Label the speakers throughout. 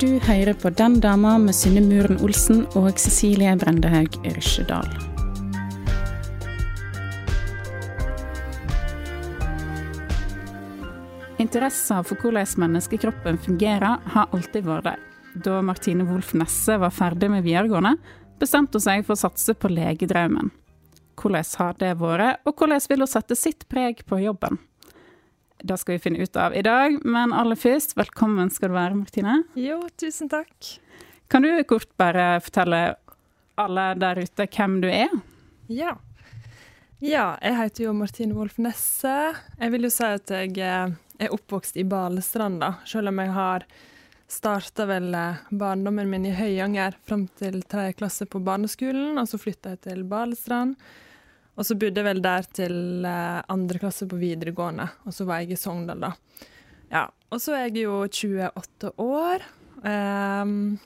Speaker 1: Du hører på Den dama med Synne Muren Olsen og Cecilie Brendehaug Rysjedal. Interesser for hvordan menneskekroppen fungerer, har alltid vært der. Da Martine Wolff Nesse var ferdig med videregående, bestemte hun seg for å satse på legedrømmen. Hvordan har det vært, og hvordan vil hun sette sitt preg på jobben? Det skal vi finne ut av i dag, men aller først, velkommen skal du være, Martine.
Speaker 2: Jo, tusen takk.
Speaker 1: Kan du kort bare fortelle alle der ute hvem du er?
Speaker 2: Ja. Ja, jeg heter jo Martine Wolff Nesse. Jeg vil jo si at jeg eh, er oppvokst i Balestrand, da. Selv om jeg har starta vel eh, barndommen min i Høyanger fram til tredje klasse på barneskolen, og så flytta jeg til Balestrand. Og så bodde jeg vel der til eh, andre klasse på videregående, og så var jeg i Sogndal, da. Ja. Og så er jeg jo 28 år. Um,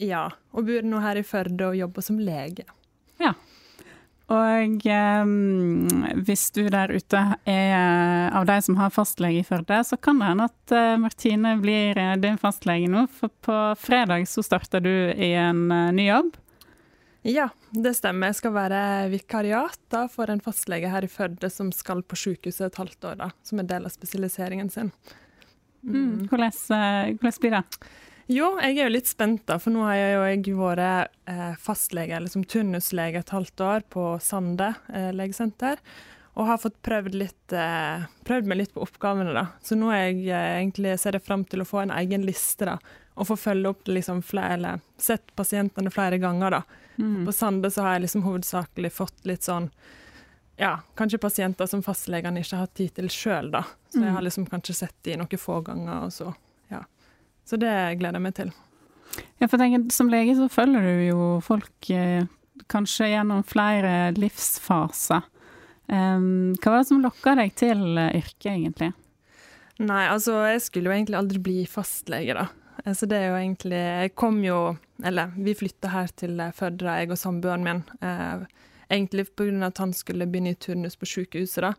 Speaker 2: ja. Og bor nå her i Førde og jobber som lege.
Speaker 1: Ja. Og um, hvis du der ute er av de som har fastlege i Førde, så kan det hende at eh, Martine blir eh, din fastlege nå. For på fredag så starter du i en eh, ny jobb.
Speaker 2: Ja, det stemmer. Jeg skal være vikariat da, for en fastlege her i Førde som skal på sykehuset et halvt år, da, som en del av spesialiseringen sin.
Speaker 1: Mm. Hvordan, eh, hvordan blir det?
Speaker 2: Jo, jeg er jo litt spent, da, for nå har jeg jo jeg vært eh, fastlege, eller som turnuslege, et halvt år på Sande eh, legesenter. Og har fått prøvd, litt, eh, prøvd meg litt på oppgavene, da. Så nå jeg eh, egentlig ser jeg fram til å få en egen liste, da. Og få følge opp liksom flere, eller sett pasientene flere ganger, da.
Speaker 1: Mm.
Speaker 2: På Sande så har jeg liksom hovedsakelig fått litt sånn ja, kanskje pasienter som fastlegene ikke har tid til sjøl, da. Så jeg har liksom kanskje sett de noen få ganger, og så ja. Så det gleder jeg meg til.
Speaker 1: Ja, for jeg tenker, Som lege så følger du jo folk eh, kanskje gjennom flere livsfaser. Um, hva var det som lokka deg til eh, yrket, egentlig?
Speaker 2: Nei, altså jeg skulle jo egentlig aldri bli fastlege, da. Så det er jo egentlig Jeg kom jo Eller vi flytta her til Fødra, jeg og samboeren min. Eh, egentlig pga. at han skulle begynne i turnus på sykehuset, da.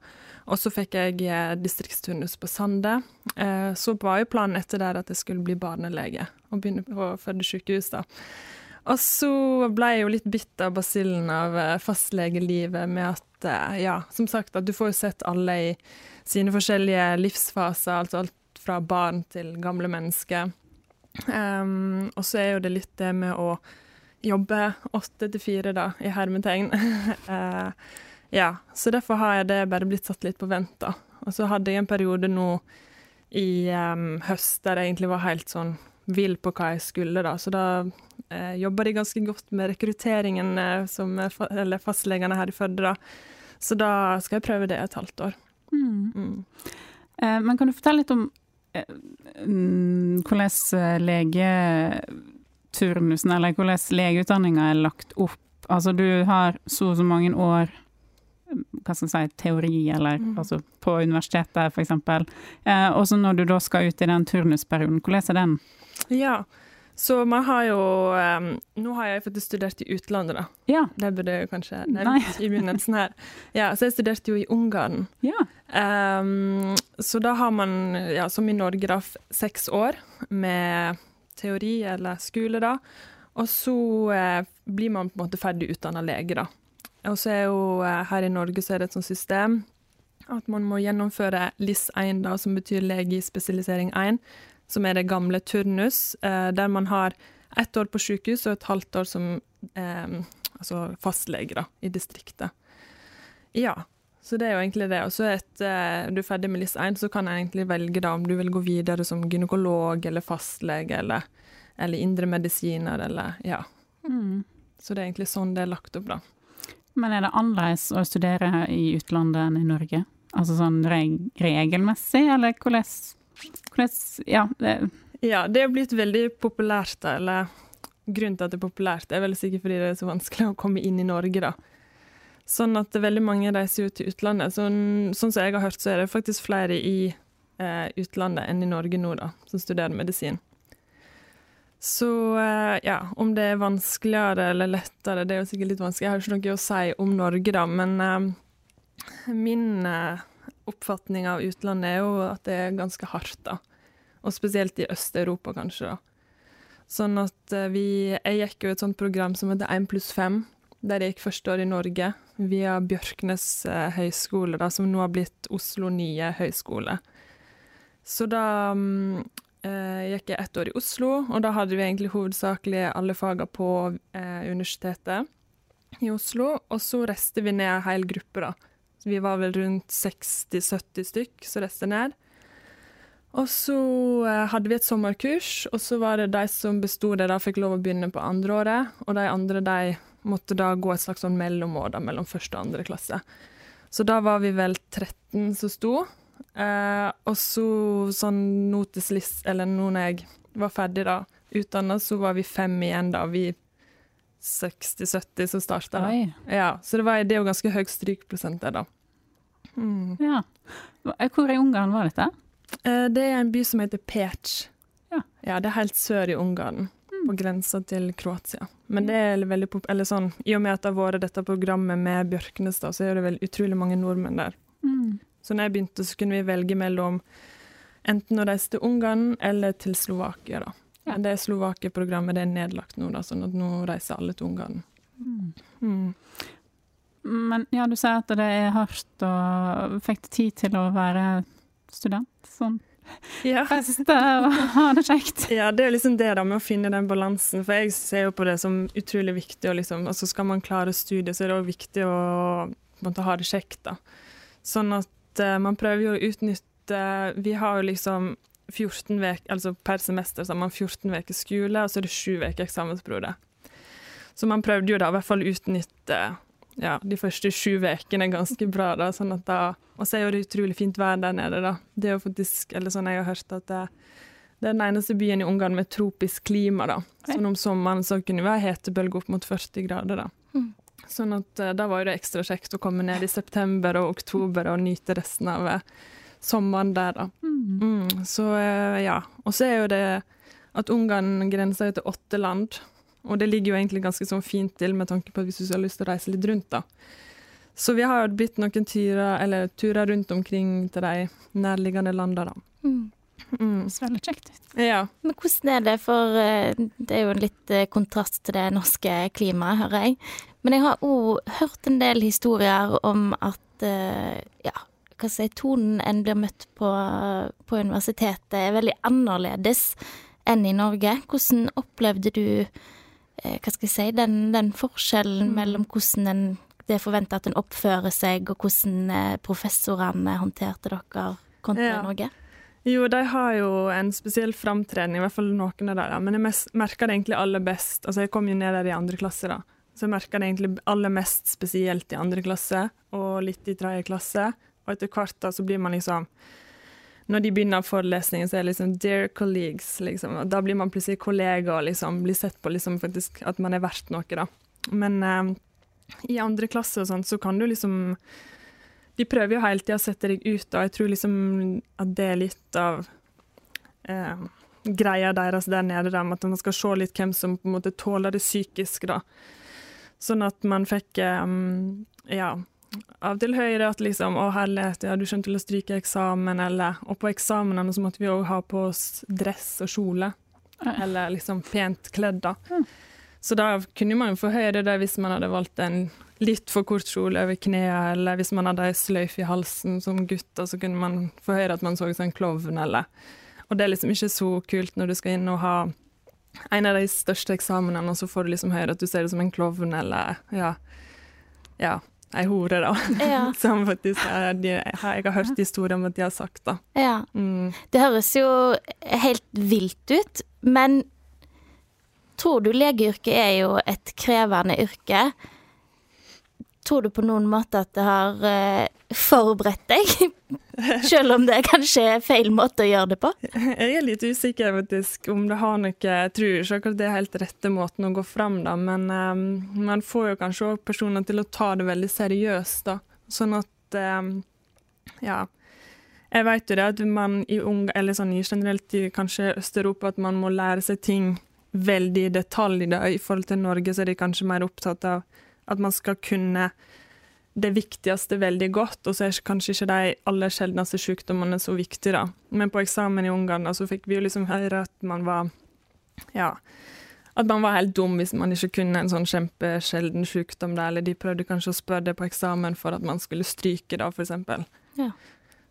Speaker 2: Og så fikk jeg eh, distriktsturnus på Sande. Eh, så var jo planen etter der at jeg skulle bli barnelege og begynne på Førde sykehus, da. Og så ble jeg jo litt bitt av basillen av eh, fastlegelivet med at, eh, ja, som sagt, at du får jo sett alle i sine forskjellige livsfaser, altså alt fra barn til gamle mennesker. Um, og så er jo det litt det med å jobbe åtte til fire, da, i hermetegn. uh, ja, så derfor har jeg det bare blitt satt litt på vent, da. Og så hadde jeg en periode nå i um, høst der jeg egentlig var helt sånn vill på hva jeg skulle, da. Så da eh, jobba de ganske godt med rekrutteringen eh, som eller fastlegene her i Førde, da. Så da skal jeg prøve det et halvt år.
Speaker 1: Mm.
Speaker 2: Mm.
Speaker 1: Eh, men kan du fortelle litt om hvordan eh, legeturnusen, eller hvordan legeutdanninga er lagt opp? Altså du har så og så mange år hva skal jeg si, teori, eller
Speaker 2: Mm.
Speaker 1: altså på universitetet f.eks. Eh, og så når du da skal ut i den turnusperioden, hvordan er den?
Speaker 2: Ja, så man har jo um, Nå har jeg faktisk studert i utlandet, da.
Speaker 1: Ja.
Speaker 2: Det burde jeg kanskje nevnt i begynnelsen her. Ja, så jeg studerte jo i Ungarn.
Speaker 1: ja.
Speaker 2: Um, så da har man, ja, som i Norge, da, seks år med teori eller skole, da. Og så eh, blir man på en måte ferdig utdanna lege, da. Og så er jo eh, her i Norge så er det et sånt system at man må gjennomføre LIS1, da, som betyr lege i spesialisering 1, som er det gamle turnus, eh, der man har ett år på sykehus og et halvt år som eh, altså fastlege da, i distriktet. Ja, så det er jo egentlig det. Og så etter du er ferdig med LIS1, så kan jeg egentlig velge da om du vil gå videre som gynekolog eller fastlege eller, eller indremedisiner eller ja.
Speaker 1: Mm.
Speaker 2: Så det er egentlig sånn det er lagt opp, da.
Speaker 1: Men er det annerledes å studere i utlandet enn i Norge? Altså sånn reg regelmessig, eller hvordan, Ja. Det,
Speaker 2: ja, det er blitt veldig populært. Eller grunnen til at det er populært, er vel sikkert fordi det er så vanskelig å komme inn i Norge, da. Sånn at veldig mange reiser jo til utlandet. Sånn, sånn som jeg har hørt, så er det faktisk flere i eh, utlandet enn i Norge nå, da, som studerer medisin. Så eh, ja, om det er vanskeligere eller lettere, det er jo sikkert litt vanskelig. Jeg har ikke noe å si om Norge, da, men eh, Min eh, oppfatning av utlandet er jo at det er ganske hardt, da. Og spesielt i Øst-Europa, kanskje. da. Sånn at eh, vi Jeg gikk jo et sånt program som heter 1 pluss 5, der jeg gikk første år i Norge, via Bjørknes eh, høgskole, da, som nå har blitt Oslo nye høgskole. Så da um, gikk jeg ett år i Oslo, og da hadde vi egentlig hovedsakelig alle fagene på eh, universitetet i Oslo. Og så reiste vi ned en hel gruppe, da. Vi var vel rundt 60-70 stykk som reiste ned. Og så eh, hadde vi et sommerkurs, og så var det de som besto det, da fikk lov å begynne på andre året. Og de andre de måtte da gå et slags sånn mellomår da, mellom første og andre klasse. Så da var vi vel 13 som sto. Eh, og så sånn nå til sist, eller nå når jeg var ferdig da, utdanna, så var vi fem igjen da. Vi 60-70 som starta. Ja, så det, var, det er jo ganske høy strykprosent der, da.
Speaker 1: Mm. Ja. Hvor i Ungarn var dette?
Speaker 2: Eh, det er en by som heter Pech. Ja. ja. det er helt sør i Ungarn, mm. på grensa til Kroatia. Men det er veldig eller sånn, i og med at det har vært dette programmet med Bjørknestad, så er det vel utrolig mange nordmenn der. Mm. Så når jeg begynte, så kunne vi velge mellom enten å reise til Ungarn eller til Slovakia, da. Ja. Det Slovakia-programmet det er nedlagt nå, da, sånn at nå reiser alle til Ungarn. Mm.
Speaker 1: Mm. Men ja, du sier at det er hardt, og fikk du tid til å være student? Sånn ja. feste og ha det kjekt?
Speaker 2: Ja, det er liksom det da med å finne den balansen. For jeg ser jo på det som utrolig viktig. Og liksom, altså skal man klare studiet, så er det òg viktig å måtte ha det kjekt. da. Sånn at uh, man prøver jo å utnytte Vi har jo liksom 14 vek, altså Per semester så har man 14 uker skole, og så er det sju uker eksamensperiode. Så man prøvde jo da i hvert fall utnytte ja, de første sju ukene ganske bra. da, sånn at da, Og så er jo det utrolig fint vær der nede, da. Det er jo faktisk, eller sånn jeg har hørt, at det, det er den eneste byen i Ungarn med tropisk klima. da. Sånn om sommeren så kunne det være hetebølge opp mot 40 grader. da. Mm. Sånn at uh, da var det ekstra kjekt å komme ned i september og oktober og nyte resten av uh, sommeren der, da. Mm. Mm, så eh, ja. Og så er jo det at Ungarn grenser til åtte land. Og det ligger jo egentlig ganske sånn fint til med tanke på at hvis du har lyst til å reise litt rundt, da. Så vi har jo blitt noen turer, eller turer rundt omkring til de nærliggende landene, da. Mm.
Speaker 1: Mm. Det ser veldig kjekt ut.
Speaker 2: Ja.
Speaker 3: Men hvordan er det, for eh, det er jo en litt eh, kontrast til det norske klimaet, hører jeg. Men jeg har òg hørt en del historier om at ja, hva si, tonen en blir møtt på på universitetet, er veldig annerledes enn i Norge. Hvordan opplevde du eh, hva skal jeg si, den, den forskjellen mm. mellom hvordan en, det er forventa at en oppfører seg, og hvordan eh, professorene håndterte dere kontra ja. Norge?
Speaker 2: Jo, de har jo en spesiell framtreden, i hvert fall noen av dem. Men jeg merker det egentlig aller best Altså, jeg kom jo ned der i andre klasse, da. Så jeg merker det egentlig aller mest spesielt i andre klasse, og litt i tredje klasse. Og etter hvert da så blir man liksom Når de begynner forelesningen, så er det liksom 'dear colleagues', liksom. Og da blir man plutselig kollega og liksom blir sett på liksom faktisk at man er verdt noe, da. Men eh, i andre klasse og sånn, så kan du liksom De prøver jo hele tida å sette deg ut, og jeg tror liksom at det er litt av eh, greia deres der nede, der, at man skal se litt hvem som på en måte tåler det psykisk, da. Sånn at man fikk um, Ja av til høyre at liksom Å, herlighet, ja, du skjønte til å stryke eksamen, eller Og på eksamenene så måtte vi òg ha på oss dress og kjole. Eller liksom pent kledd, da. Så da kunne man jo få høre det hvis man hadde valgt en litt for kort kjole over knærne, eller hvis man hadde ei sløyf i halsen som gutt, så kunne man få høre at man så ut som en klovn, eller Og det er liksom ikke så kult når du skal inn og ha en av de største eksamenene, og så får du liksom høre at du ser ut som en klovn, eller ja. Ja ei hore, da. Ja. Som faktisk er, de, jeg har hørt historier om at de har sagt, da.
Speaker 3: Ja. Mm. Det høres jo helt vilt ut, men tror du legeyrket er jo et krevende yrke? tror du på noen måte at det har eh, forberedt deg? Selv om det kanskje er feil måte å gjøre det på?
Speaker 2: Jeg er litt usikker faktisk om det har noe Jeg tror ikke akkurat det er helt rette måten å gå fram, da, men um, man får jo kanskje òg personer til å ta det veldig seriøst, da. Sånn at um, Ja. Jeg vet jo det at man i unge, eller sånn generelt i kanskje Øst-Europa, at man må lære seg ting veldig i detalj. Da. I forhold til Norge så er de kanskje mer opptatt av at man skal kunne det viktigste veldig godt, og så er kanskje ikke de aller sjeldneste sykdommene så viktige, da. Men på eksamen i Ungarn da, så fikk vi jo liksom høre at man var ja, at man var helt dum hvis man ikke kunne en sånn kjempesjelden sykdom, da, eller de prøvde kanskje å spørre det på eksamen for at man skulle stryke, da, eksempel.
Speaker 3: Ja.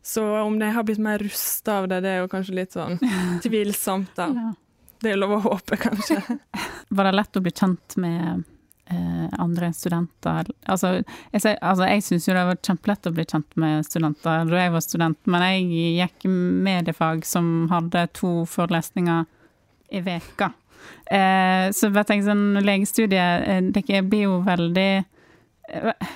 Speaker 2: Så om de har blitt mer rusta av det, det er jo kanskje litt sånn tvilsomt, da.
Speaker 1: Ja.
Speaker 2: Det er lov å håpe, kanskje.
Speaker 1: Var det lett å bli kjent med andre studenter? Altså, jeg, altså, syns jo det var kjempelett å bli kjent med studenter da jeg var student, men jeg gikk mediefag som hadde to forelesninger i veka. Eh, så jeg tenk sånn, legestudiet eh, det blir jo veldig eh,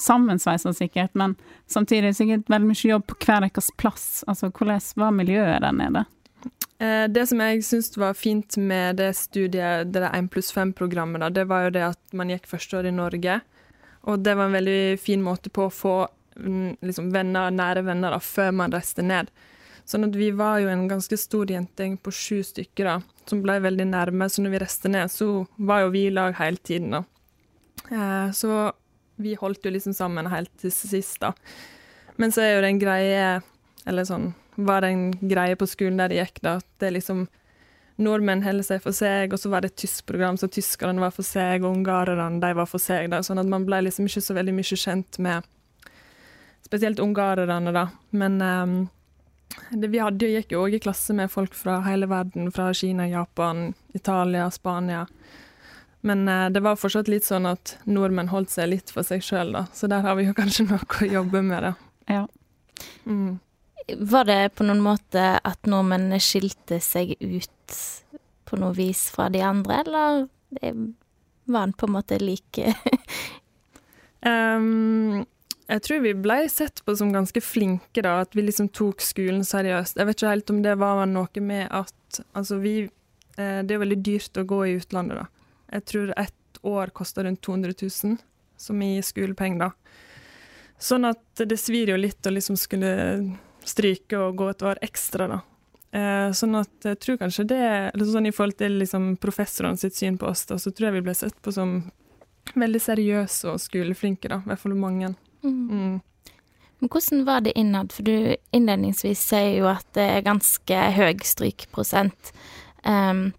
Speaker 1: sammensveisa sikkert, men samtidig sikkert veldig mye jobb på hver deres plass. Altså, hvordan var miljøet der nede?
Speaker 2: Eh, Det som jeg syns var fint med det studiet, det der 1 pluss 5-programmet, det var jo det at man gikk første i Norge. Og det var en veldig fin måte på å få mm, liksom, venner, nære venner da, før man reiste ned. Sånn at vi var jo en ganske stor jentegjeng på sju stykker da, som ble veldig nærme. Så når vi reiste ned, så var jo vi i lag hele tiden. da. Eh, så vi holdt jo liksom sammen helt til sist, da. Men så er jo det en greie Eller sånn var det en greie på skolen der det gikk, da. Det er liksom Nordmenn holder seg for seg, og så var det et tysk program, så tyskerne var for seg, og ungarerne de var for seg. da, Sånn at man ble liksom ikke så veldig mye kjent med spesielt ungarerne, da. Men um, det, vi hadde, gikk jo òg i klasse med folk fra hele verden, fra Kina, Japan, Italia, Spania. Men eh, det var fortsatt litt sånn at nordmenn holdt seg litt for seg sjøl, da. Så der har vi jo kanskje noe å jobbe med, da.
Speaker 1: Ja.
Speaker 2: Mm.
Speaker 3: Var det på noen måte at nordmennene skilte seg ut på noe vis fra de andre, eller var han på en måte like
Speaker 2: um, jeg tror vi ble sett på som ganske flinke, da, at vi liksom tok skolen seriøst. Jeg vet ikke helt om det var noe med at Altså, vi eh, Det er veldig dyrt å gå i utlandet, da. Jeg tror ett år koster rundt 200 000, som i skolepenger, da. Sånn at det svir jo litt å liksom skulle stryke og gå et år ekstra, da. Eh, sånn at jeg tror kanskje det eller sånn I forhold til liksom professorene sitt syn på oss, da, så tror jeg vi ble sett på som veldig seriøse og skoleflinke, da. I hvert fall mange. Mm.
Speaker 3: Men hvordan var det innad? For du innledningsvis sier jo at det er ganske høy strykprosent. Um,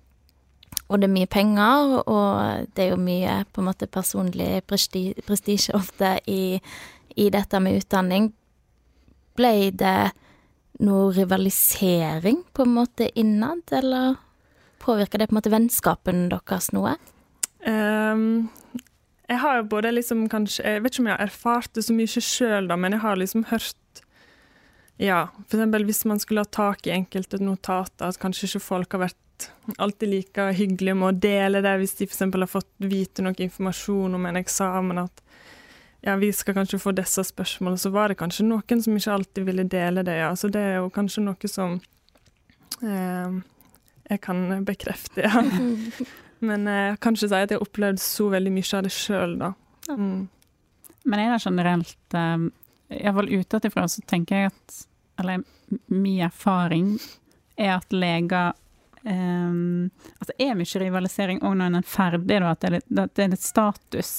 Speaker 3: og det er mye penger, og det er jo mye på en måte personlig prestisje ofte i, i dette med utdanning. Ble det noe rivalisering på en måte innad, eller påvirka det på en måte vennskapen deres noe?
Speaker 2: Um, jeg har jo både liksom kanskje Jeg vet ikke om jeg har erfart det så mye sjøl, da, men jeg har liksom hørt Ja, eksempel hvis man skulle ha tak i enkelte notater, at kanskje ikke folk har vært alltid like hyggelige med å dele det, hvis de f.eks. har fått vite noe informasjon om en eksamen, at ja, vi skal kanskje få disse spørsmålene, så var det kanskje noen som ikke alltid ville dele det, ja. Så det er jo kanskje noe som eh, jeg kan bekrefte, ja. Men jeg kan ikke si at jeg har opplevd så veldig mye av det sjøl, da. Mm.
Speaker 1: Men er det generelt um, Iallfall utenfra så tenker jeg at Eller min erfaring er at leger um, At det er mye rivalisering òg når en er ferdig, da, at det er litt, det er litt status.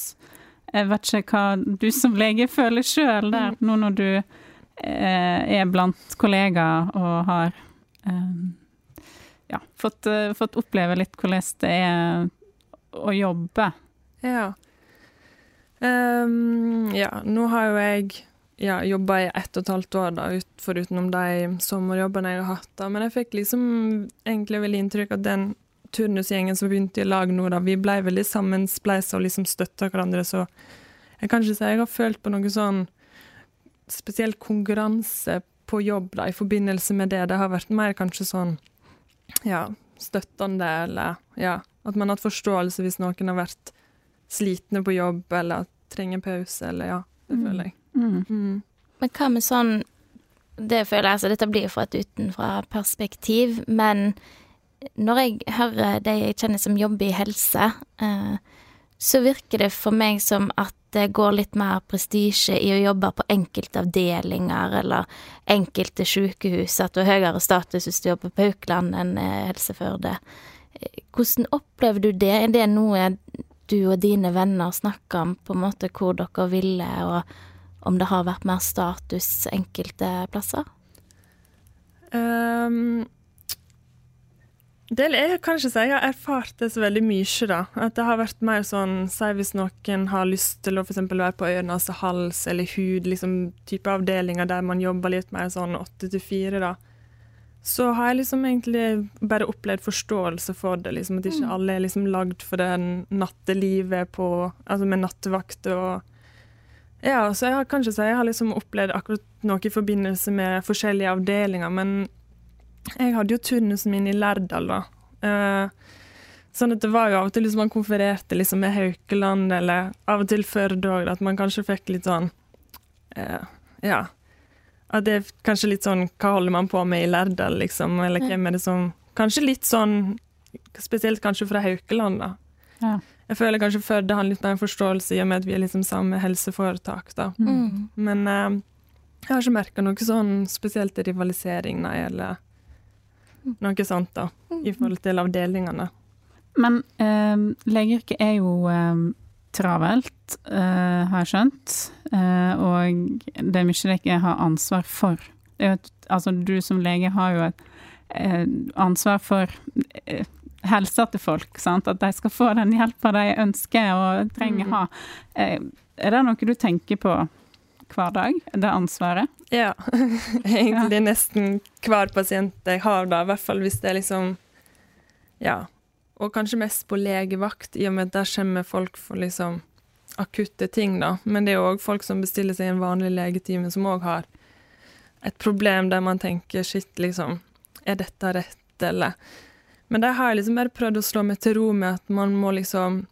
Speaker 1: Jeg vet ikke hva du som lege føler sjøl der, nå når du eh, er blant kollegaer og har eh, ja, fått, eh, fått oppleve litt hvordan det er å jobbe.
Speaker 2: Ja. Um, ja, nå har jo jeg ja, jobba i ett og et halvt år, da, ut, forutenom de sommerjobbene jeg har hatt. da. Men jeg fikk liksom egentlig veldig inntrykk av den turnusgjengen som begynte i lag nå, da. Vi ble veldig sammenspleisa og liksom støtta hverandre, så jeg kan ikke si jeg har følt på noe sånn spesiell konkurranse på jobb da, i forbindelse med det. Det har vært mer kanskje sånn ja, støttende, eller ja, at man har hatt forståelse hvis noen har vært slitne på jobb, eller trenger pause, eller ja. Det
Speaker 1: Mm.
Speaker 2: føler jeg.
Speaker 1: Mm.
Speaker 2: Mm.
Speaker 3: Men hva med sånn Det føler jeg, altså Dette blir fra et utenfra-perspektiv, men når jeg hører de jeg kjenner som jobber i helse, eh, så virker det for meg som at det går litt mer prestisje i å jobbe på enkeltavdelinger eller enkelte sykehus, at du har høyere status hvis du jobber på Haukeland enn eh, Helse Førde. Eh, Hvordan opplever du det? Er det noe du og dine venner snakker om, på en måte hvor dere ville, og om det har vært mer status enkelte plasser?
Speaker 2: Um, det jeg kan ikke si jeg har erfart det så veldig mye, da. At det har vært mer sånn Si hvis noen har lyst til å eksempel være på øre, nese, hals eller hud, liksom type avdelinger der man jobber litt mer sånn åtte til fire, da. Så har jeg liksom egentlig bare opplevd forståelse for det, liksom at ikke alle er liksom lagd for det nattelivet på Altså med nattevakt og Ja, så jeg har kanskje si jeg har liksom opplevd akkurat noe i forbindelse med forskjellige avdelinger, men jeg hadde jo turnusen min i Lærdal, da. Uh, sånn at det var jo av og til liksom man konfererte liksom med Haukeland, eller av og til Førde òg, at man kanskje fikk litt sånn uh, Ja. At det er kanskje litt sånn Hva holder man på med i Lærdal, liksom? Eller hvem er det som Kanskje litt sånn Spesielt kanskje fra Haukeland, da.
Speaker 1: Ja.
Speaker 2: Jeg føler kanskje Førde har litt mer forståelse i og med at vi er liksom samme helseforetak, da.
Speaker 3: Mm.
Speaker 2: Men uh, jeg har ikke merka noe sånn spesielt rivalisering, nei, eller noe sånt, da, i forhold til avdelingene.
Speaker 1: Men eh, legeyrket er jo eh, travelt, eh, har jeg skjønt. Eh, og det er mye dere har ansvar for. Et, altså, du som lege har jo et eh, ansvar for eh, helsa til folk, sant? at de skal få den hjelpa de ønsker og trenger
Speaker 2: Mm.
Speaker 1: ha. Eh, er det noe du tenker på hver dag, det ansvaret?
Speaker 2: Ja, egentlig nesten hver pasient jeg har, da, i hvert fall hvis det er liksom Ja. Og kanskje mest på legevakt, i og med at der kommer folk for liksom akutte ting, da. Men det er jo òg folk som bestiller seg en vanlig legetime, som òg har et problem der man tenker shit, liksom, er dette rett, eller Men der har jeg liksom bare prøvd å slå meg til ro med at man må liksom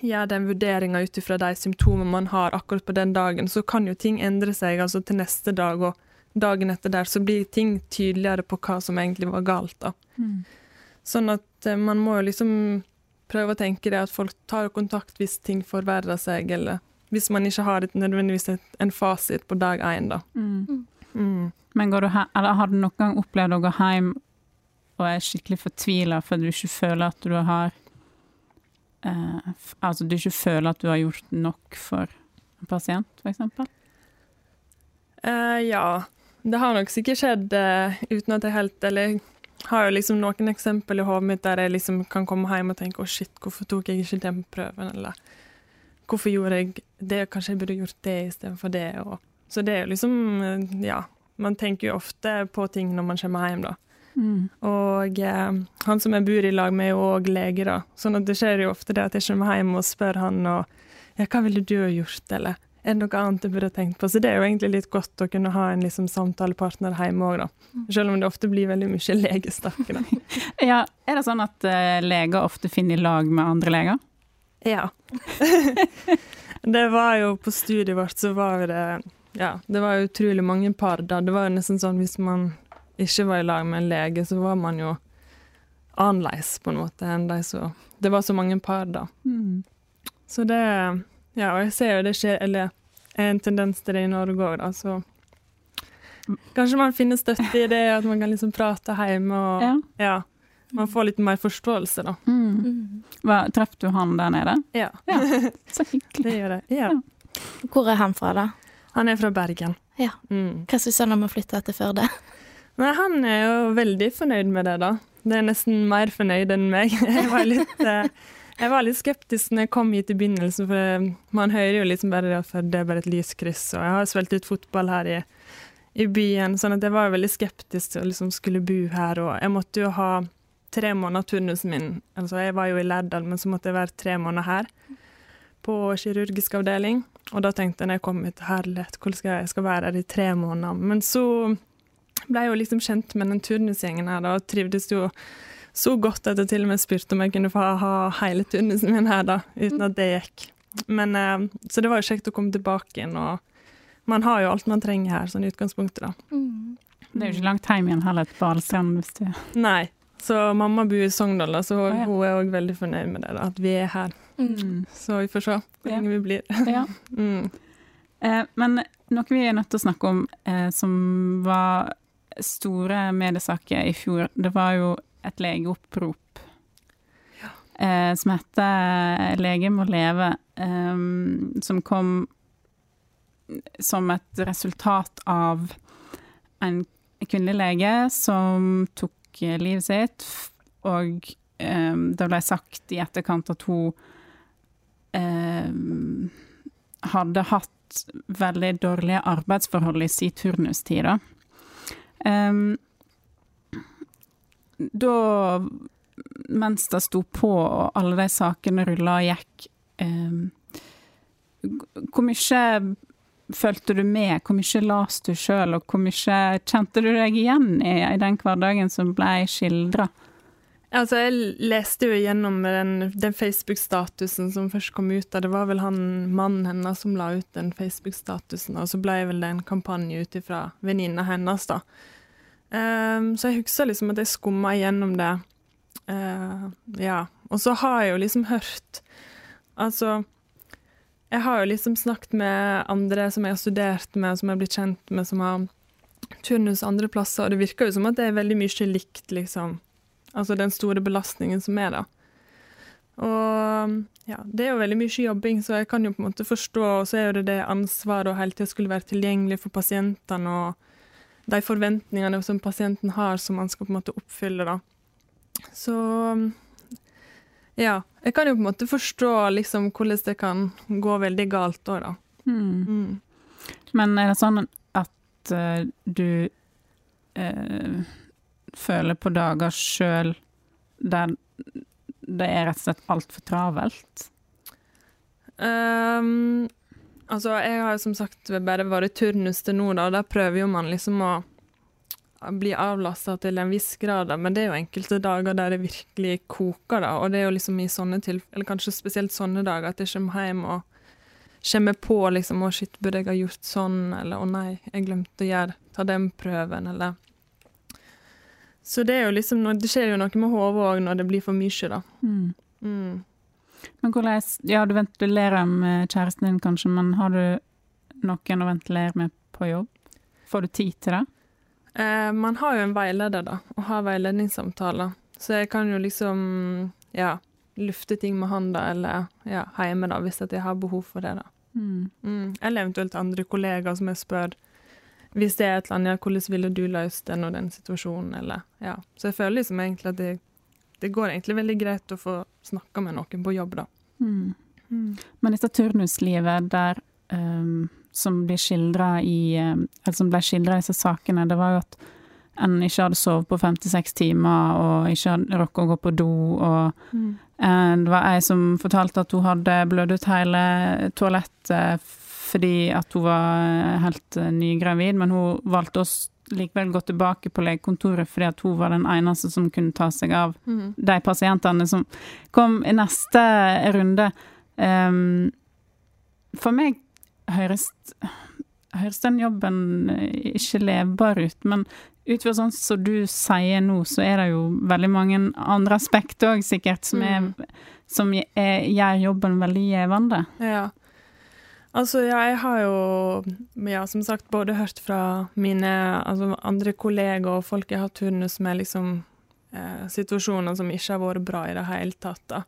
Speaker 2: gjøre den vurderinga ut ifra de symptomene man har akkurat på den dagen, så kan jo ting endre seg altså til neste dag, og dagen etter der så blir ting tydeligere på hva som egentlig var galt. da. Sånn at eh, man må jo liksom prøve å tenke det at folk tar kontakt hvis ting forverrer seg, eller hvis man ikke har et, nødvendigvis et, en fasit på dag én, da. Mm.
Speaker 1: Men går du he eller har du noen gang opplevd å gå hjem og er skikkelig fortvila fordi du ikke føler at du har eh, Altså du ikke føler at du har gjort nok for en pasient, f.eks.?
Speaker 2: Uh, ja, det har nok sikkert skjedd uh, uten at jeg helt Eller har jo liksom noen eksempel i hodet mitt der jeg liksom kan komme hjem og tenke å shit, hvorfor tok jeg ikke den prøven, eller hvorfor gjorde jeg det, kanskje jeg burde gjort det istedenfor det, og Så det er jo liksom uh, Ja, man tenker jo ofte på ting når man kommer hjem, da.
Speaker 1: Mm.
Speaker 2: Og eh, han som jeg bor i lag med, er jo òg lege, da. Sånn at det skjer jo ofte det at jeg kommer hjem og spør han og ja, hva ville du ha gjort, eller er det noe annet jeg burde tenkt på? Så det er jo egentlig litt godt å kunne ha en liksom, samtalepartner hjemme òg, da. Selv om det ofte blir veldig mye legesnakk.
Speaker 1: Ja, er det sånn at uh, leger ofte finner i lag med andre leger?
Speaker 2: Ja. det var jo på studiet vårt, så var det Ja, det var utrolig mange par da. Det var jo nesten sånn hvis man ikke var i lag med en lege, så var man jo annerledes på en måte enn de så Det var så mange par da.
Speaker 1: Mm.
Speaker 2: Så det Ja, og jeg ser jo det skjer, eller er en tendens til det i Norge òg, da, så Kanskje man finner støtte i det, at man kan liksom prate hjemme og
Speaker 1: Ja.
Speaker 2: ja. Man får litt mer forståelse, da.
Speaker 1: Mm.
Speaker 3: Mm.
Speaker 1: Hva, Traff du han der nede?
Speaker 2: Ja,
Speaker 1: Så hyggelig.
Speaker 2: det gjør det. Ja.
Speaker 1: Ja.
Speaker 3: Hvor er han fra, da?
Speaker 2: Han er fra Bergen.
Speaker 3: Ja.
Speaker 2: Mm.
Speaker 3: Hva syns han om å flytte til Førde?
Speaker 2: Nei, han er jo veldig fornøyd med det, da. Det er nesten mer fornøyd enn meg. Jeg var litt, eh, jeg var litt skeptisk når jeg kom hit i begynnelsen, for eh, man hører jo liksom bare at det er bare et lyskryss, og jeg har spilt ut fotball her i, i byen, sånn at jeg var veldig skeptisk til å liksom skulle bo her, og jeg måtte jo ha tre måneder turnusen min. Altså, jeg var jo i Lærdal, men så måtte jeg være tre måneder her på kirurgisk avdeling, og da tenkte jeg når jeg kom hit, herlighet, hvordan skal jeg, jeg skal være her i tre måneder? Men så ble jo liksom kjent med den turnusgjengen her, da, og trivdes jo så godt at jeg til og med spurte om jeg kunne få ha hele turnusen min her, da, uten at det gikk. Men, eh, så det var jo kjekt å komme tilbake igjen, og man har jo alt man trenger her, sånn i utgangspunktet, da.
Speaker 3: Mm.
Speaker 1: Det er jo ikke langt hjem igjen heller et Balestrand hvis du
Speaker 2: Nei. Så mamma bor i Sogndal, da, så hun,
Speaker 1: ja.
Speaker 2: hun er òg veldig fornøyd med det, da, at vi er her.
Speaker 3: Mm.
Speaker 2: Så vi får se hvor
Speaker 1: Ja.
Speaker 2: lenge vi blir.
Speaker 1: Ja.
Speaker 2: Mm.
Speaker 1: Eh, men noe vi er nødt til å snakke om eh, som var store mediesaker i fjor, det var jo et legeopprop eh, som heter 'Lege må leve', eh, som kom som et resultat av en kvinnelig lege som tok eh, livet sitt, og eh, det ble sagt i etterkant at hun eh, hadde hatt veldig dårlige arbeidsforhold i sin turnustid, da. Em, da, mens det sto på og alle de sakene rulla og gikk, um, hvor mye følte du med, hvor mye las du sjøl, og hvor mye kjente du deg igjen i, i den hverdagen som ble skildra?
Speaker 2: Altså, jeg leste jo gjennom den, den Facebook-statusen som først kom ut. Det var vel han mannen hennes som la ut den Facebook-statusen, og så ble vel det en kampanje ut ifra venninna hennes, da. Um, så jeg husker liksom at jeg skumma gjennom det. Uh, ja. Og så har jeg jo liksom hørt Altså, jeg har jo liksom snakket med andre som jeg har studert med, som jeg har blitt kjent med, som har turnus andre plasser, og det virker jo som at det er veldig mye likt, liksom. Altså den store belastningen som er, da. Og ja, det er jo veldig mye jobbing, så jeg kan jo på en måte forstå, og så er jo det det ansvaret å hele tida skulle være tilgjengelig for pasientene, og de forventningene som pasienten har, som man skal på en måte oppfylle, da. Så ja. Jeg kan jo på en måte forstå liksom hvordan det kan gå veldig galt òg, da. Mm.
Speaker 1: Men er det sånn at uh, du eh, føler på dager sjøl der det er rett og slett altfor travelt?
Speaker 2: Um, altså, jeg har jo som sagt bare vært i turnus til nå, da, og der prøver jo man liksom å bli avlasta til en viss grad, da. men det er jo enkelte dager der det virkelig koker, da, og det er jo liksom i sånne tilfeller, eller kanskje spesielt sånne dager, at jeg kommer hjem og kommer på liksom, å shit, burde jeg ha gjort sånn, eller å nei, jeg glemte å gjøre, ta den prøven, eller Så det liksom, det skjer jo noe med hodet òg når det blir for mye, da.
Speaker 1: Mm.
Speaker 2: Mm.
Speaker 1: Men hvordan Ja, du ventilerer med kjæresten din kanskje, men har du noen å ventilere med på jobb? Får du tid til det?
Speaker 2: Eh, man har jo en veileder, da, og har veiledningssamtaler. Så jeg kan jo liksom, ja, lufte ting med han, da, eller ja, hjemme, da, hvis jeg har behov for det, da.
Speaker 1: Mm.
Speaker 2: Mm. Eller eventuelt andre kollegaer som jeg spør hvis det er et eller annet, ja, hvordan ville du løst den og den situasjonen, eller ja. Så jeg føler liksom egentlig at det, det går egentlig veldig greit å få snakka med noen på jobb, da.
Speaker 1: Mm. Men dette turnuslivet der um, som blir skildra i ehm, Eller som ble skildra i disse sakene, det var jo at en ikke hadde sovet på 56 timer og ikke hadde rukket å gå på do. Og eh, det var ei som fortalte at hun hadde blødd ut hele toalettet fordi at hun var helt eh, nygravid, men hun valgte å likevel gå tilbake på legekontoret fordi at hun var den eneste som kunne ta seg av
Speaker 2: Mm.
Speaker 1: de pasientene som kom i neste runde. Um, for meg høres, høres den jobben eh, ikke levbar ut, men ut fra sånn som du sier nå, så er det jo veldig mange andre aspekter òg sikkert som, er, som er, gjør jobben veldig gjevende.
Speaker 2: Ja. Altså, jeg har jo, ja, som sagt, både hørt fra mine altså, andre kollegaer og folk jeg har turnus med, liksom eh, situasjoner som ikke har vært bra i det hele tatt. da.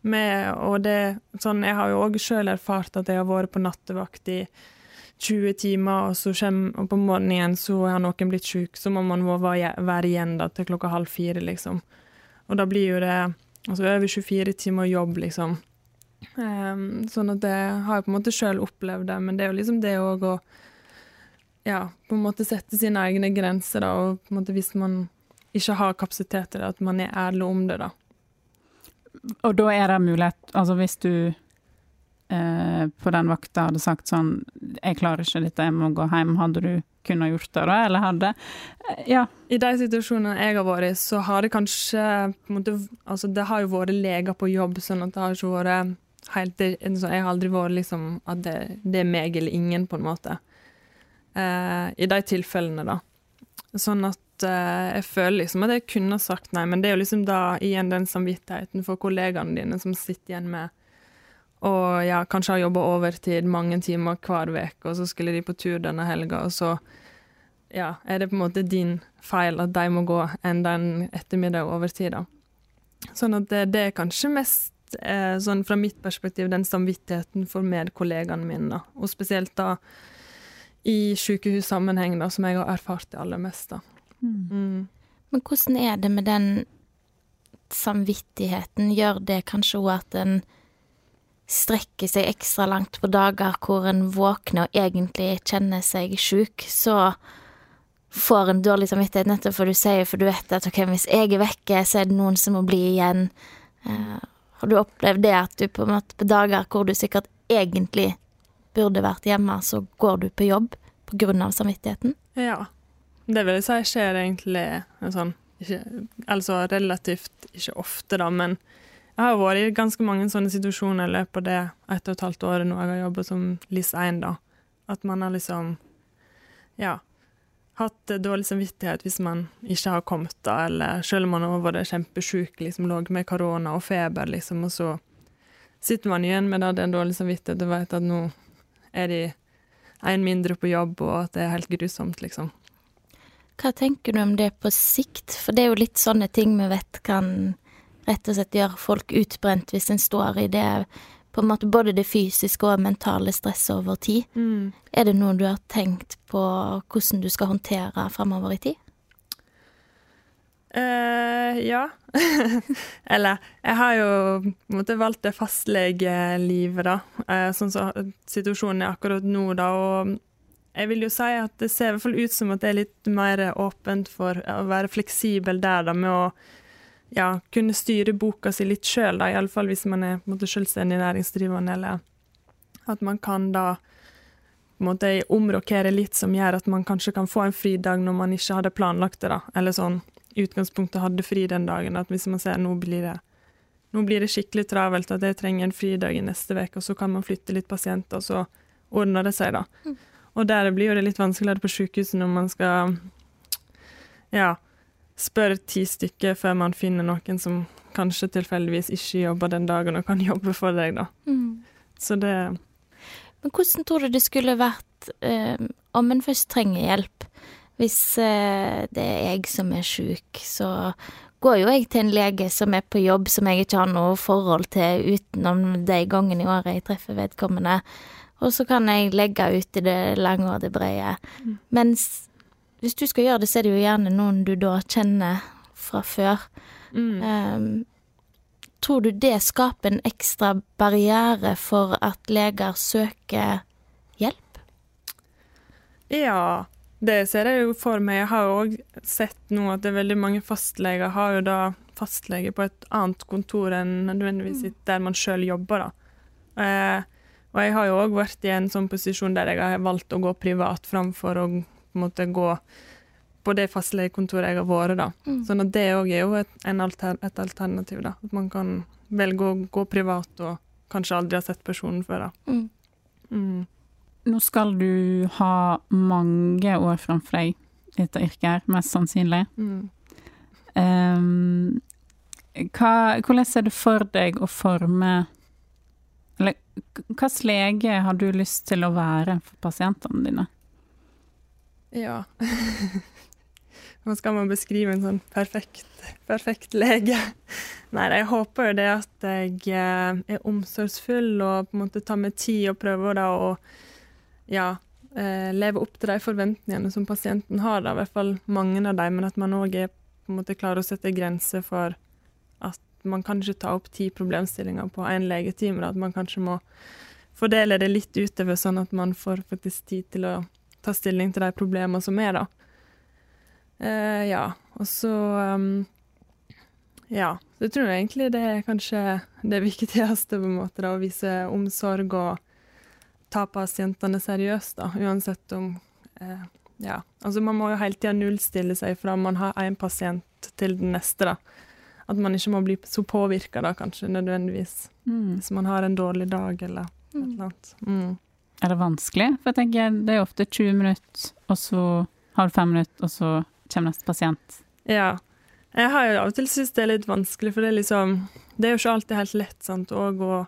Speaker 2: Med, og det, sånn, jeg har jo òg sjøl erfart at jeg har vært på nattevakt i 20 timer, og så kommer, og på morgenen igjen så har noen blitt syk, så må man må være igjen da, til klokka halv fire, liksom. Og da blir jo det altså, over 24 timer jobb, liksom. Ehm, sånn at det har jeg på en måte sjøl opplevd det, men det er jo liksom det òg å ja, på en måte sette sine egne grenser, da, og på en måte hvis man ikke har kapasitet til det, at man er ærlig om det, da.
Speaker 1: Og da er det mulighet Altså hvis du eh, på den vakta hadde sagt sånn 'Jeg klarer ikke dette, jeg må gå hjem', hadde du kunnet gjort det da? Eller hadde eh, Ja.
Speaker 2: I de situasjonene jeg har vært i, så har det kanskje på en måte, altså Det har jo vært leger på jobb, sånn at det har ikke vært helt Jeg har aldri vært liksom at det, det er meg eller ingen, på en måte. Eh, I de tilfellene, da. Sånn at eh, jeg føler liksom at jeg kunne sagt nei, men det er jo liksom da igjen den samvittigheten for kollegaene dine som sitter igjen med og ja, kanskje har jobba overtid mange timer hver uke, og så skulle de på tur denne helga, og så ja, er det på en måte din feil at de må gå enda en ettermiddag overtid, da. Sånn at det, det er kanskje mest eh, sånn fra mitt perspektiv den samvittigheten for medkollegaene mine. Og spesielt da i sykehussammenheng, da, som jeg har erfart det aller mest, da. Mm.
Speaker 3: Men hvordan er det med den samvittigheten? Gjør det kanskje òg at en strekker seg ekstra langt på dager hvor en våkner og egentlig kjenner seg sjuk, så får en dårlig samvittighet nettopp for du sier, for du vet at ok, hvis jeg er vekke, så er det noen som må bli igjen. Har du opplevd det at du på en måte på dager hvor du sikkert egentlig burde vært hjemme, så går du på jobb av samvittigheten?
Speaker 2: Ja. Det vil jeg si skjer egentlig sånn ikke, Altså relativt ikke ofte, da, men jeg har vært i ganske mange sånne situasjoner i løpet av det ett og et halvt året nå jeg har jobbet som LIS1, da. At man har liksom Ja. Hatt dårlig samvittighet hvis man ikke har kommet, da, eller selv om man har vært kjempesjuk, liksom lå med korona og feber, liksom, og så sitter man igjen med da, den dårlige samvittigheten og vet at nå er de en mindre på jobb, og at det er helt grusomt, liksom.
Speaker 3: Hva tenker du om det på sikt? For det er jo litt sånne ting vi vet kan rett og slett gjøre folk utbrent hvis en står i det på en måte både det fysiske og mentale stresset over tid.
Speaker 2: Mm.
Speaker 3: Er det noe du har tenkt på hvordan du skal håndtere fremover i tid?
Speaker 2: Uh, ja. Eller jeg har jo måte valgt det fastlegelivet, da. Uh, sånn som situasjonen er akkurat nå, da. Og jeg vil jo si at det ser i hvert fall ut som at det er litt mer åpent for å være fleksibel der, da, med å ja, kunne styre boka si litt sjøl, iallfall hvis man er på en måte selvstendig næringsdrivende, eller at man kan da på en måte omrokere litt, som gjør at man kanskje kan få en fridag når man ikke hadde planlagt det, da. Eller sånn utgangspunktet hadde fri den dagen, at hvis man ser nå blir det nå blir det skikkelig travelt, at jeg trenger en fridag i neste uke, og så kan man flytte litt pasienter, og så ordner det seg, da.
Speaker 3: Mm.
Speaker 2: Og der blir jo det litt vanskeligere på sykehuset når man skal ja, spørre ti stykker før man finner noen som kanskje tilfeldigvis ikke jobber den dagen og kan jobbe for deg, da.
Speaker 3: Mm.
Speaker 2: Så det
Speaker 3: Men hvordan tror du det skulle vært eh, om en først trenger hjelp? Hvis eh, det er jeg som er sjuk, så går jo jeg til en lege som er på jobb, som jeg ikke har noe forhold til utenom de gangene i året jeg treffer vedkommende. Og så kan jeg legge ut i det lange og det brede. Mens hvis du skal gjøre det, så er det jo gjerne noen du da kjenner fra før.
Speaker 2: mm.
Speaker 3: Um, tror du det skaper en ekstra barriere for at leger søker hjelp?
Speaker 2: Ja, det ser jeg jo for meg. Jeg har jo òg sett nå at det er veldig mange fastleger har jo da fastlege på et annet kontor enn nødvendigvis der man sjøl jobber, da. Eh, og jeg har jo òg vært i en sånn posisjon der jeg har valgt å gå privat framfor å på en måte gå på det fastlegekontoret jeg har vært, da.
Speaker 3: Mm.
Speaker 2: Sånn at det òg er jo et, en alter, et alternativ, da. At man kan velge å gå privat og kanskje aldri ha sett personen før, da.
Speaker 3: Mm.
Speaker 2: Mm.
Speaker 1: Nå skal du ha mange år framfor deg i dette yrket her, mest sannsynlig.
Speaker 2: Mm.
Speaker 1: Ehm, hva, hvordan ser du for deg å forme Eller hvilken lege har du lyst til å være for pasientene dine?
Speaker 2: Ja. Hva skal man beskrive en sånn perfekt, perfekt lege? Nei, jeg håper jo det at jeg eh, er omsorgsfull og på en måte tar meg tid og prøver da å ja, eh, leve opp til de forventningene som pasienten har, da, i hvert fall mange av dem, men at man òg klarer å sette grenser for at man kan ikke ta opp ti problemstillinger på én legetime, at man kanskje må fordele det litt utover, sånn at man får faktisk tid til å ta stilling til de problemene som er, da. Eh, ja, og så um, Ja, så jeg tror egentlig det er kanskje det viktigste, på en måte, da, å vise omsorg og ta pasientene seriøst, da, uansett om eh, Ja, altså man må jo hele tida nullstille seg fra man har én pasient til den neste, da. at man ikke må bli så påvirka da, kanskje, nødvendigvis.
Speaker 1: Mm.
Speaker 2: Hvis man har en dårlig dag eller et eller annet. Mm.
Speaker 1: Er det vanskelig? For jeg tenker det er ofte 20 minutter, og så har du fem minutter, og så kommer neste pasient.
Speaker 2: Ja. Jeg har jo av og til syntes det er litt vanskelig, for det er liksom Det er jo ikke alltid helt lett sant, òg å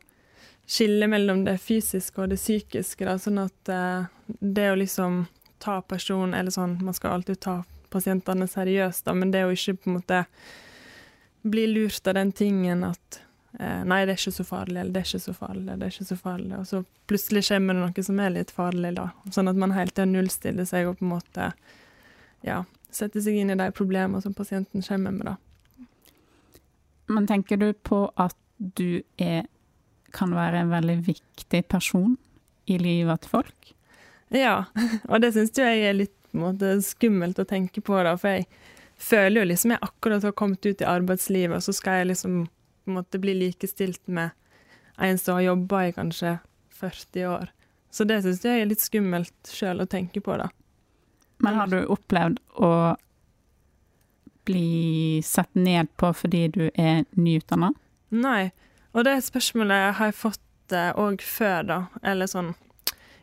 Speaker 2: skille mellom det fysiske og det psykiske. Da, sånn at eh, det å liksom ta personen Eller sånn, man skal alltid ta pasientene seriøst, da, men det å ikke på en måte bli lurt av den tingen at Nei, det er ikke så farlig, eller det er ikke så farlig, det er ikke så farlig. Og så plutselig kommer det noe som er litt farlig, da. Sånn at man hele tida nullstiller seg og på en måte ja, setter seg inn i de problemene som pasienten kommer med, da.
Speaker 1: Men tenker du på at du er, kan være en veldig viktig person i livet til folk?
Speaker 2: Ja, og det syns jeg er litt måte, skummelt å tenke på, da, for jeg føler jo liksom jeg akkurat har kommet ut i arbeidslivet, og så skal jeg liksom på en måte bli likestilt med en som har jobba i kanskje 40 år. Så det syns jeg er litt skummelt sjøl å tenke på, da.
Speaker 1: Men har du opplevd å bli sett ned på fordi du er nyutdanna?
Speaker 2: Nei. Og det spørsmålet har jeg fått òg før, da. Eller sånn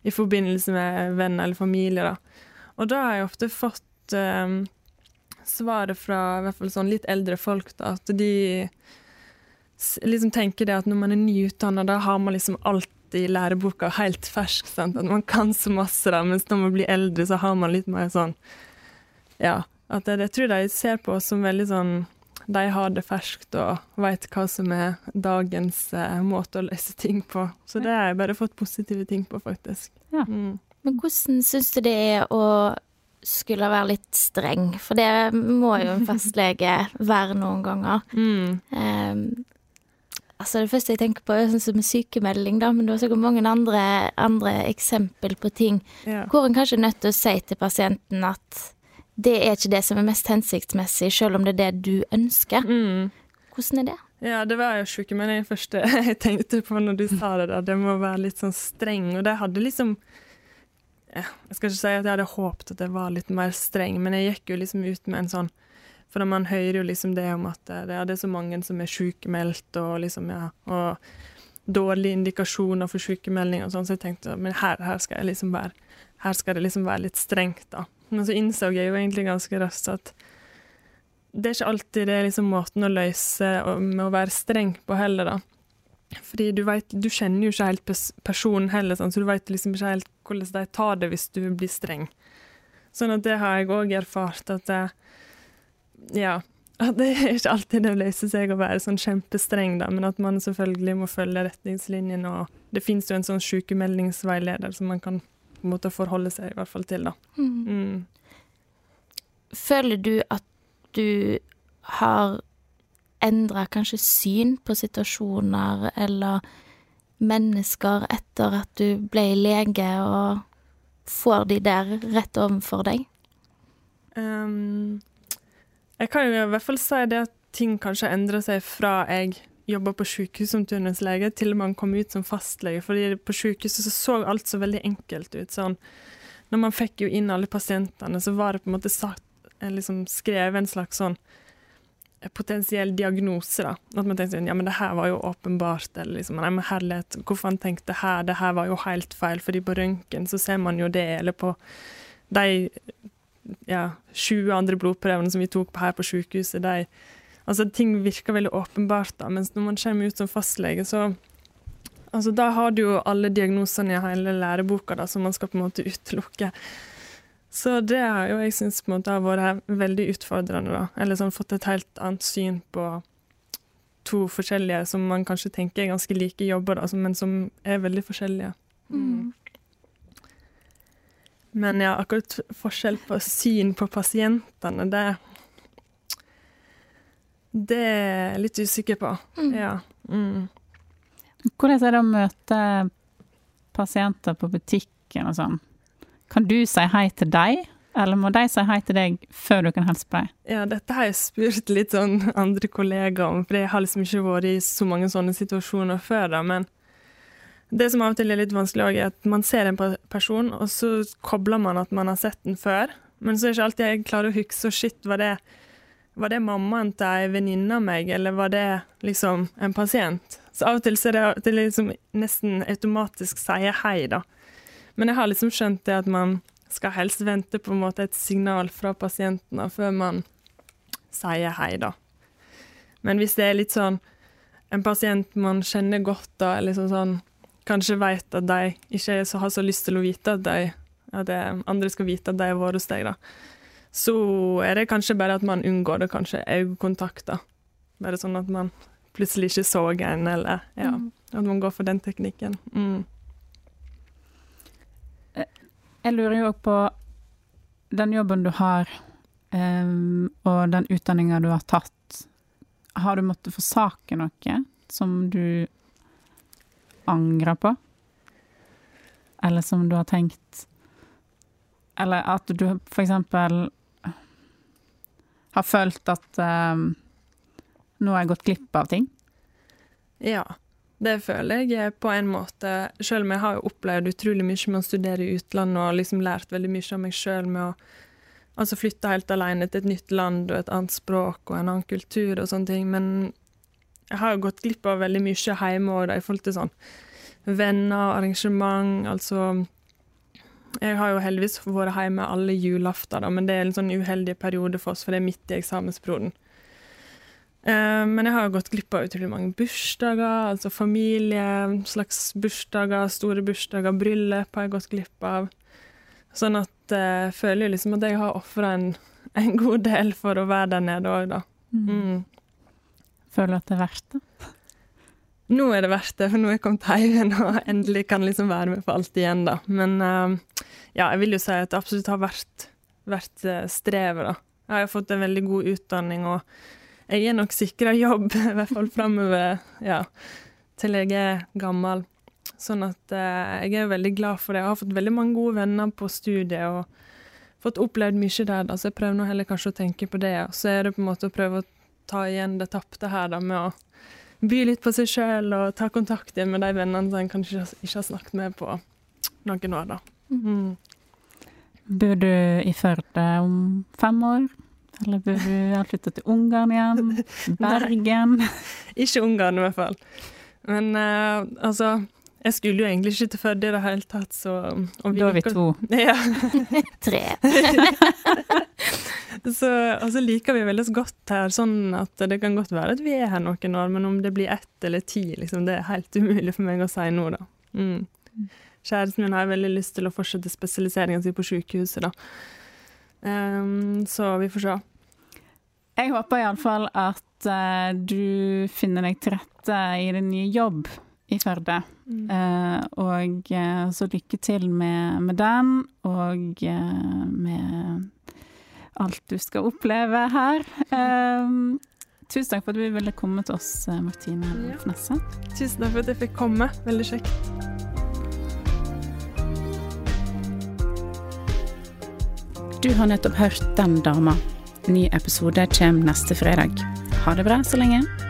Speaker 2: i forbindelse med venn eller familie, da. Og da har jeg ofte fått eh, svaret fra i hvert fall sånn litt eldre folk, da, at de liksom tenker det at når man er nyutdanna, da har man liksom alt i læreboka helt fersk. Sant? At man kan så masse, da, mens når man blir eldre, så har man litt mer sånn Ja. At jeg, jeg tror de ser på oss som veldig sånn De har det ferskt og veit hva som er dagens eh, måte å løse ting på. Så det har jeg bare fått positive ting på, faktisk.
Speaker 1: Ja.
Speaker 2: Mm.
Speaker 3: Men hvordan syns du det er å skulle være litt streng? For det må jo en fastlege være noen ganger.
Speaker 2: Mm.
Speaker 3: Ehm, altså Det første jeg tenker på, er sånn som sykemelding, da, men du har sikkert mange andre, andre eksempel på ting
Speaker 2: Ja.
Speaker 3: hvor en kanskje er nødt til å si til pasienten at det er ikke det som er mest hensiktsmessig, selv om det er det du ønsker.
Speaker 2: Mm.
Speaker 3: Hvordan er det?
Speaker 2: Ja, det var jo sykemelding første jeg tenkte på når du sa det. der. Det må være litt sånn streng. Og det hadde liksom Jeg skal ikke si at jeg hadde håpet at jeg var litt mer streng, men jeg gikk jo liksom ut med en sånn For man hører jo liksom det om at ja, det er så mange som er sykemeldt, og liksom, ja Og dårlige indikasjoner for sykemelding og sånn, så jeg tenkte men her, her skal jeg liksom være Her skal det liksom være litt strengt, da. Men så innså jeg jo egentlig ganske raskt at det er ikke alltid det er liksom måten å løse med å være streng på heller, da. Fordi du vet, du kjenner jo ikke helt personen heller, sånn, så du vet liksom ikke helt hvordan de tar det hvis du blir streng. Sånn at det har jeg òg erfart, at det, ja, at det er ikke alltid det løser seg å være sånn kjempestreng, da, men at man selvfølgelig må følge retningslinjene, og det finnes jo en sånn sykemeldingsveileder som man kan på en måte forholde seg i hvert fall til, da. Mm.
Speaker 3: Føler du at du har endra kanskje syn på situasjoner eller mennesker etter at du ble lege og får de der rett overfor deg?
Speaker 2: Ehm, jeg kan jo i hvert fall si det at ting kanskje endrer seg fra jeg jobba på sykehus som turnuslege, til man kom ut som fastlege. Fordi på sykehuset så, så alt så veldig enkelt ut. Sånn, når man fikk jo inn alle pasientene, så var det på en måte sagt, eh, liksom skrevet en slags sånn eh, potensiell diagnose. da. At man tenkte sånn, ja, men det her var jo åpenbart. Eller liksom, nei, men herlighet, hvorfor han tenkte her, det her var jo helt feil. fordi på røntgen så ser man jo det, eller på de ja, 20 andre blodprøvene som vi tok her på sykehuset, de Altså, ting virker veldig åpenbart, da, mens når man kommer ut som fastlege, så Altså, da har du jo alle diagnosene i hele læreboka da, som man skal på en måte utelukke. Så det har jo jeg syns på en måte har vært veldig utfordrende, da. Eller sånn fått et helt annet syn på to forskjellige som man kanskje tenker er ganske like jobber, da, men som er veldig forskjellige. Mm. Men ja, akkurat forskjell på syn på pasientene, det Det er jeg litt usikker på. Ja. Mm.
Speaker 1: Hvordan er det å møte pasienter på butikken og sånn? Kan du si hei til dem, eller må de si hei til deg før du kan hilse på dem?
Speaker 2: Ja, dette har jeg spurt litt sånn andre kollegaer om, for jeg har liksom ikke vært i så mange sånne situasjoner før, da, men det som av og til er litt vanskelig også, er at man ser en person, og så kobler man at man har sett den før, men så er ikke alltid jeg klarer å huske, shit, var det Var det mammaen til ei venninne av meg, eller var det liksom en pasient? Så av og til så er det det liksom nesten automatisk sier hei, da. Men jeg har liksom skjønt det at man skal helst vente på en måte et signal fra pasienten før man sier hei, da. Men hvis det er litt sånn en pasient man kjenner godt, da, eller liksom sånn kanskje vet at de ikke så har så lyst til å vite at, de, at de, andre skal vite at de har vært hos deg, da. Så er det kanskje bare at man unngår det, kanskje øyekontakt, da. Bare sånn at man plutselig ikke så en, eller ja, at man går for den teknikken. Mm.
Speaker 1: Jeg lurer jo òg på den jobben du har, um, og den utdanninga du har tatt. Har du måttet forsake noe som du angrer på? Eller som du har tenkt Eller at du for eksempel har følt at um, nå har jeg gått glipp av ting?
Speaker 2: Ja, det føler jeg på en måte. Selv om jeg har opplevd utrolig mye med å studere i utlandet og liksom lært veldig mye av meg sjøl med å altså flytte helt alene til et nytt land og et annet språk og en annen kultur og sånne ting. Men jeg har gått glipp av veldig mye hjemme òg, i forhold til sånn venner, arrangement, altså Jeg har jo heldigvis vært hjemme alle julaften, men det er en sånn uheldig periode for oss, for det er midt i eksamensperioden. Uh, men jeg har jo gått glipp av utrolig mange bursdager, altså familie, slags bursdager, store bursdager, bryllup har jeg gått glipp av. Sånn at jeg jeg føler jo liksom at jeg har ofra en, en god del for å være der nede òg, da. Mm.
Speaker 1: Føler du at det er verdt det?
Speaker 2: Nå er det verdt det, for nå er jeg kommet hjem igjen og endelig kan liksom være med på alt igjen, da. Men eh, ja, jeg vil jo si at det absolutt har vært, vært eh, strevet, da. Jeg har fått en veldig god utdanning, og jeg er nok sikra jobb, i hvert fall framover, ja, til jeg er gammel. Sånn at eh, jeg er veldig glad for det. Jeg har fått veldig mange gode venner på studiet og fått opplevd mye der, da, så jeg prøver nå heller kanskje å tenke på det. Og så er det på en måte å prøve å ta igjen det tapte her, da, med å by litt på seg sjøl og ta kontakt igjen med de vennene som en kanskje ikke har- snakket med på noen år, da. Mm.
Speaker 1: Bor du i Førde om fem år? Eller bør du ha flytta til Ungarn igjen? Bergen?
Speaker 2: Ikke Ungarn, i hvert fall. Men uh, altså Jeg skulle jo egentlig ikke til Førde i det hele tatt, så og
Speaker 1: Da er vi to.
Speaker 2: Ja.
Speaker 3: Tre.
Speaker 2: Så altså, liker vi veldig godt her, sånn at det kan godt være at vi er her noen år, men om det blir ett eller ti, liksom, det er helt umulig for meg å si nå, da. Mm. Kjæresten min har veldig lyst til å fortsette spesialiseringen sin på sykehuset, da. Um, så vi får se.
Speaker 1: Jeg håper iallfall at uh, du finner deg til rette i din nye jobb i Førde. Eh, og uh, så lykke til med, med den, og med alt du skal oppleve her. Um, tusen takk for at du ville komme til oss, eh, Martine
Speaker 2: Ja. Tusen takk for at jeg fikk komme. Veldig kjekt.
Speaker 1: Du har nettopp hørt Den dama. Ny episode kommer neste fredag. Ha det bra så lenge.